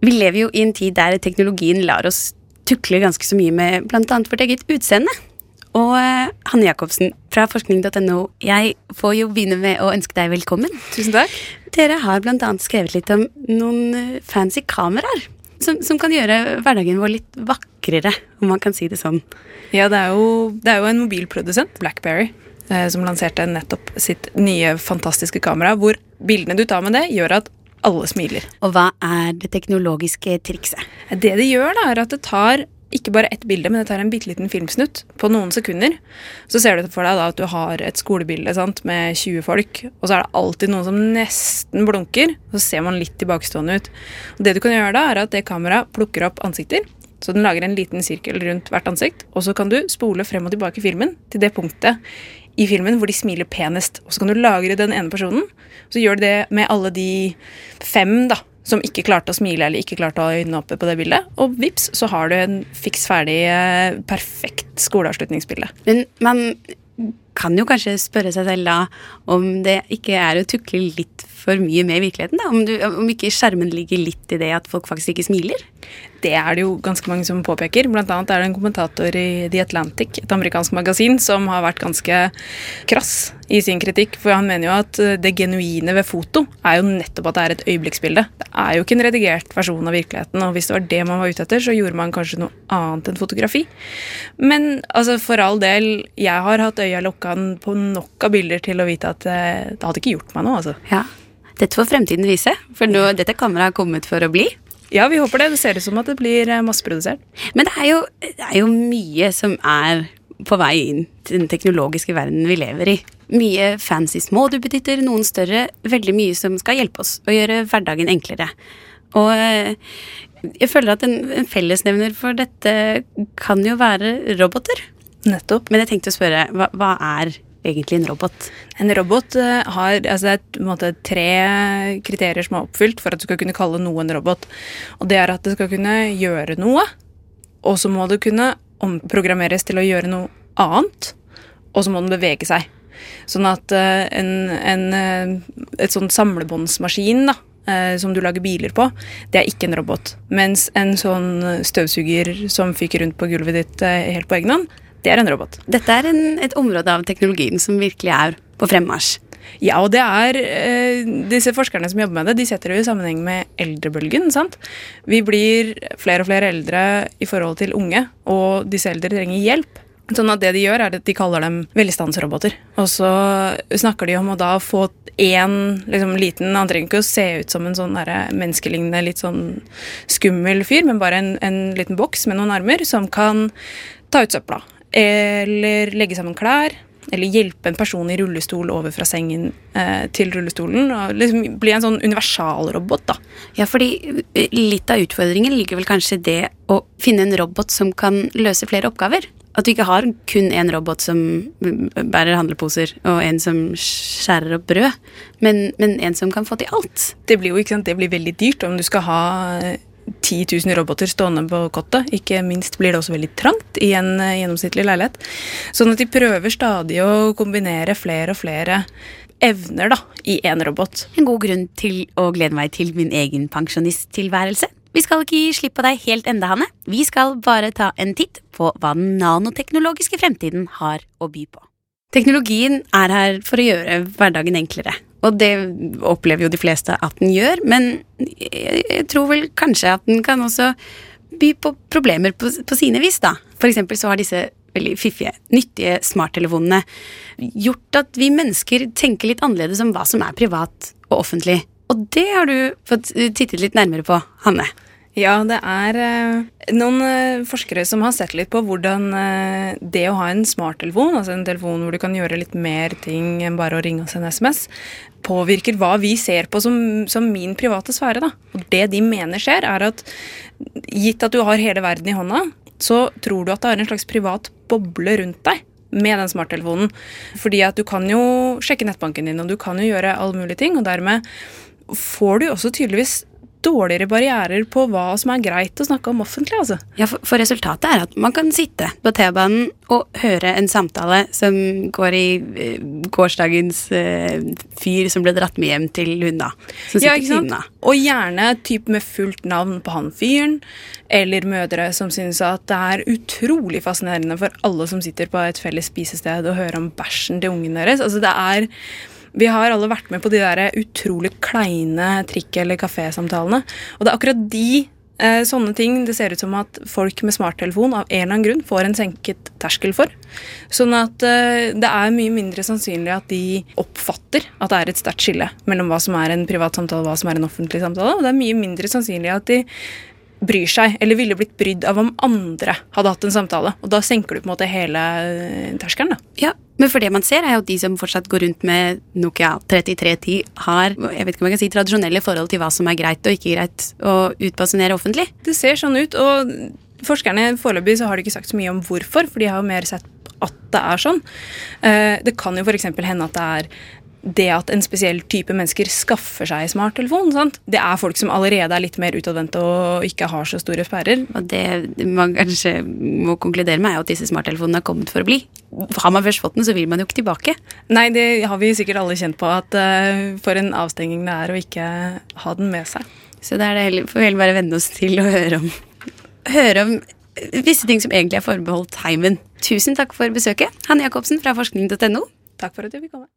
Vi lever jo i en tid der teknologien lar oss tukle ganske så mye med bl.a. vårt eget utseende. Og eh, Hanne Jacobsen fra forskning.no, jeg får jo begynne med å ønske deg velkommen. Tusen takk. Dere har bl.a. skrevet litt om noen eh, fancy kameraer. Som, som, kan gjøre hverdagen vår litt vakrere, om man kan si det sånn. Ja, det er jo, det er jo en mobilprodusent, Blackberry, eh, som lanserte nettopp sitt nye fantastiske kamera, hvor bildene du tar med det, gjør at alle smiler. Og hva er det teknologiske trikset? Det det gjør, da, er at det tar ikke bare ett bilde, men det tar en bitte liten filmsnutt på noen sekunder. Så ser du for deg da at du har et skolebilde sant, med 20 folk, og så er det alltid noen som nesten blunker. Så ser man litt tilbakestående ut. Og det du kan gjøre da, er at det kameraet plukker opp ansikter. Så den lager en liten sirkel rundt hvert ansikt, og så kan du spole frem og tilbake filmen til det punktet i filmen hvor de smiler penest. Og så kan du lagre den ene personen. Så gjør du det med alle de fem da, som ikke klarte å smile eller ikke klarte å ha øynene oppe på det bildet. Og vips, så har du en fiks ferdig, eh, perfekt skoleavslutningsbilde. Men man kan jo kanskje spørre seg selv da om det ikke er å tukle litt for mye med virkeligheten? da? Om, du, om ikke skjermen ligger litt i det at folk faktisk ikke smiler? Det er det jo ganske mange som påpeker. Blant annet er det en kommentator i The Atlantic, et amerikansk magasin, som har vært ganske krass i sin kritikk. For han mener jo at det genuine ved foto er jo nettopp at det er et øyeblikksbilde. Det er jo ikke en redigert versjon av virkeligheten, og hvis det var det man var ute etter, så gjorde man kanskje noe annet enn fotografi. Men altså, for all del, jeg har hatt øya lukka på nok av bilder til å vite at eh, det hadde ikke gjort meg noe, altså. Ja. Dette får fremtiden vise, for nå, dette kameraet har kommet for å bli. Ja, vi håper det. Det ser ut som at det blir eh, masseprodusert. Men det er, jo, det er jo mye som er på vei inn til den teknologiske verdenen vi lever i. Mye fancy små duppeditter, noen større. Veldig mye som skal hjelpe oss å gjøre hverdagen enklere. Og eh, jeg føler at en, en fellesnevner for dette kan jo være roboter. Nettopp. Men jeg tenkte å spørre, hva, hva er egentlig en robot? En robot eh, har altså det er måte, tre kriterier som er oppfylt for at du skal kunne kalle noe en robot. Og det er at det skal kunne gjøre noe, og så må det kunne omprogrammeres til å gjøre noe annet, og så må den bevege seg. Sånn at uh, en, en, uh, et sånn samlebåndsmaskin da, som du lager biler på, det er ikke en robot. Mens en sånn støvsuger som fyker rundt på gulvet ditt helt på egen hånd, det er en robot. Dette er en, et område av teknologien som virkelig er på fremmarsj. Ja, og det er eh, Disse forskerne som jobber med det, de setter det i sammenheng med eldrebølgen. sant? Vi blir flere og flere eldre i forhold til unge, og disse eldre trenger hjelp. Sånn at det de gjør, er at de kaller dem velstandsroboter. Og så snakker de om å da få én liksom, liten Han trenger ikke å se ut som en sånn menneskelignende, litt sånn skummel fyr, men bare en, en liten boks med noen armer som kan ta ut søpla eller legge sammen klær. Eller hjelpe en person i rullestol over fra sengen eh, til rullestolen. og liksom Bli en sånn universalrobot, da. Ja, fordi eh, litt av utfordringen ligger vel kanskje det å finne en robot som kan løse flere oppgaver. At du ikke har kun én robot som bærer handleposer, og en som skjærer opp brød, men, men en som kan få til alt. Det blir jo ikke sant, det blir veldig dyrt om du skal ha 10 000 roboter stående på kottet. Ikke minst blir det også veldig trangt i en uh, gjennomsnittlig leilighet. Sånn at de prøver stadig å kombinere flere og flere evner da, i én robot. En god grunn til å glede meg til min egen pensjonisttilværelse. Vi skal ikke gi slipp på deg helt enda, Hanne. Vi skal bare ta en titt på hva den nanoteknologiske fremtiden har å by på. Teknologien er her for å gjøre hverdagen enklere. Og det opplever jo de fleste at den gjør, men jeg tror vel kanskje at den kan også by på problemer på, på sine vis, da. For eksempel så har disse veldig fiffige, nyttige smarttelefonene gjort at vi mennesker tenker litt annerledes om hva som er privat og offentlig. Og det har du fått tittet litt nærmere på, Hanne. Ja, det er eh, noen eh, forskere som har sett litt på hvordan eh, det å ha en smarttelefon, altså en telefon hvor du kan gjøre litt mer ting enn bare å ringe og sende SMS, påvirker hva vi ser på som, som min private sfære. Da. Og det de mener skjer, er at gitt at du har hele verden i hånda, så tror du at det er en slags privat boble rundt deg med den smarttelefonen. Fordi at du kan jo sjekke nettbanken din, og du kan jo gjøre alle mulige ting, og dermed får du også tydeligvis dårligere barrierer på hva som er greit å snakke om offentlig. altså. Ja, for, for resultatet er at man kan sitte på T-banen og høre en samtale som går i eh, gårsdagens eh, fyr som ble dratt med hjem til hun da. Som sitter Ja, ikke sant? siden. Og gjerne typ med fullt navn på han fyren, eller mødre som syns at det er utrolig fascinerende for alle som sitter på et felles spisested og hører om bæsjen til ungen deres. Altså det er vi har alle vært med på de der utrolig kleine trikk- eller kafésamtalene. Og det er akkurat de eh, sånne ting det ser ut som at folk med smarttelefon av en eller annen grunn får en senket terskel for. Sånn at eh, det er mye mindre sannsynlig at de oppfatter at det er et sterkt skille mellom hva som er en privat samtale og hva som er en offentlig samtale. Og det er mye mindre sannsynlig at de bryr seg, eller ville blitt brydd av om andre hadde hatt en samtale. Og da senker du på en måte hele eh, terskelen. da. Ja, men for det man ser er jo at de som fortsatt går rundt med Nokia 3310 har jeg vet ikke om jeg kan si, tradisjonelle forhold til hva som er greit og ikke greit å utbasunere offentlig. Det ser sånn ut, og forskerne foreløpig så har de ikke sagt så mye om hvorfor, for de har jo mer sett at det er sånn. Eh, Det kan jo f.eks. hende at det er det at en spesiell type mennesker skaffer seg smarttelefon. sant? Det er folk som allerede er litt mer utadvendte og ikke har så store sperrer. Og det man kanskje må konkludere med, er at disse smarttelefonene har kommet for å bli. Har man først fått den, så vil man jo ikke tilbake. Nei, det har vi sikkert alle kjent på, at eh, for en avstenging det er å ikke ha den med seg. Så da er får vi heller bare venne oss til å høre om, høre om visse ting som egentlig er forbeholdt heimen. Tusen takk for besøket, Hanne Jacobsen fra forskning.no. Takk for at du fikk komme.